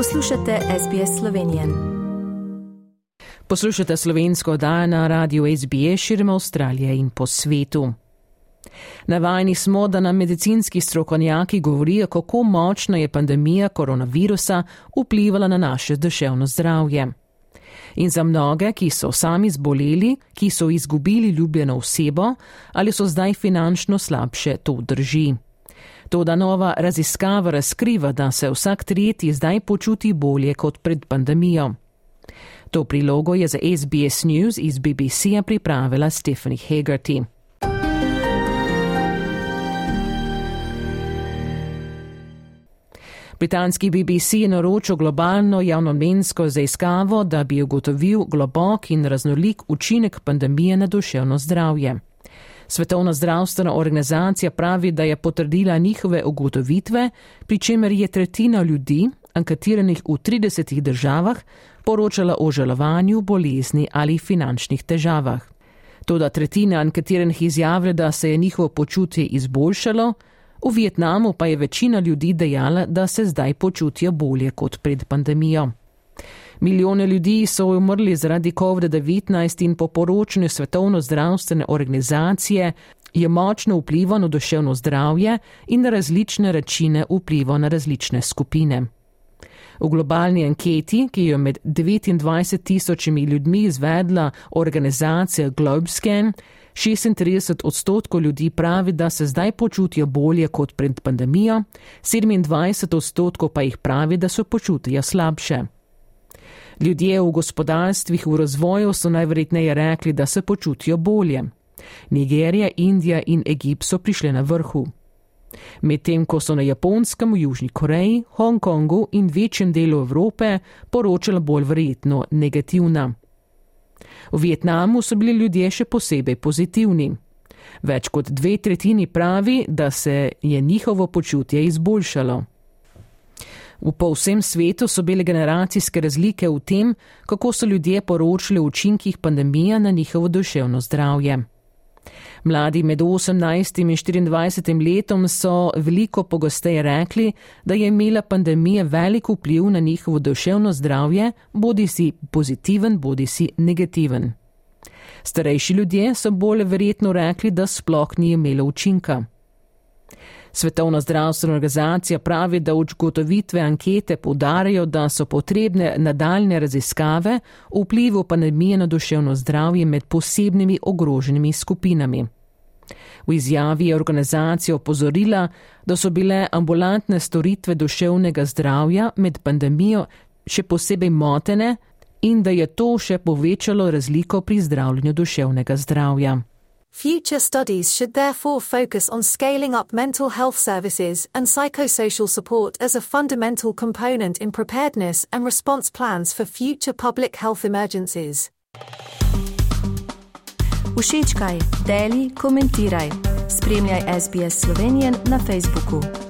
Poslušate SBS Slovenijo. Poslušate slovensko oddajo na radiju SBS širom Avstralije in po svetu. Navajeni smo, da nam medicinski strokovnjaki govorijo, kako močno je pandemija koronavirusa vplivala na naše duševno zdravje. In za mnoge, ki so sami zboleli, ki so izgubili ljubljeno osebo ali so zdaj finančno slabše, to drži. Toda nova raziskava razkriva, da se vsak tretji zdaj počuti bolje kot pred pandemijo. To prilogo je za SBS News iz BBC-a pripravila Stephanie Hagerty. Britanski BBC je naročil globalno javnomensko zaiskavo, da bi ugotovil globok in raznolik učinek pandemije na duševno zdravje. Svetovna zdravstvena organizacija pravi, da je potrdila njihove ugotovitve, pri čemer je tretjina ljudi, anketiranih v 30 državah, poročala o žalovanju, bolezni ali finančnih težavah. Toda tretjina anketiranih izjavlja, da se je njihovo počutje izboljšalo, v Vietnamu pa je večina ljudi dejala, da se zdaj počutijo bolje kot pred pandemijo. Milijone ljudi so umrli zaradi COVID-19 in po poročanju Svetovne zdravstvene organizacije je močno vplival na duševno zdravje in na različne načine vplival na različne skupine. V globalni anketi, ki jo med 29 tisočimi ljudmi izvedla organizacija Globescan, 36 odstotkov ljudi pravi, da se zdaj počutijo bolje kot pred pandemijo, 27 odstotkov pa jih pravi, da so počutijo slabše. Ljudje v gospodarstvih v razvoju so najverjetneje rekli, da se počutijo bolje. Nigerija, Indija in Egipt so prišli na vrhu. Medtem ko so na Japonskem, v Južni Koreji, Hongkongu in večjem delu Evrope poročala bolj verjetno negativna. V Vietnamu so bili ljudje še posebej pozitivni. Več kot dve tretjini pravi, da se je njihovo počutje izboljšalo. V povsem svetu so bile generacijske razlike v tem, kako so ljudje poročali o učinkih pandemije na njihovo duševno zdravje. Mladi med 18 in 24 letom so veliko pogosteje rekli, da je imela pandemija velik vpliv na njihovo duševno zdravje, bodi si pozitiven, bodi si negativen. Starejši ljudje so bolj verjetno rekli, da sploh ni imela učinka. Svetovna zdravstvena organizacija pravi, da ugotovitve ankete povdarjajo, da so potrebne nadaljne raziskave o vplivu pandemije na duševno zdravje med posebnimi ogroženimi skupinami. V izjavi je organizacija opozorila, da so bile ambulantne storitve duševnega zdravja med pandemijo še posebej motene in da je to še povečalo razliko pri zdravljenju duševnega zdravja. Future studies should therefore focus on scaling up mental health services and psychosocial support as a fundamental component in preparedness and response plans for future public health emergencies. Všečkaj, deli, komentiraj. Spremljaj SBS Slovenijo na Facebooku.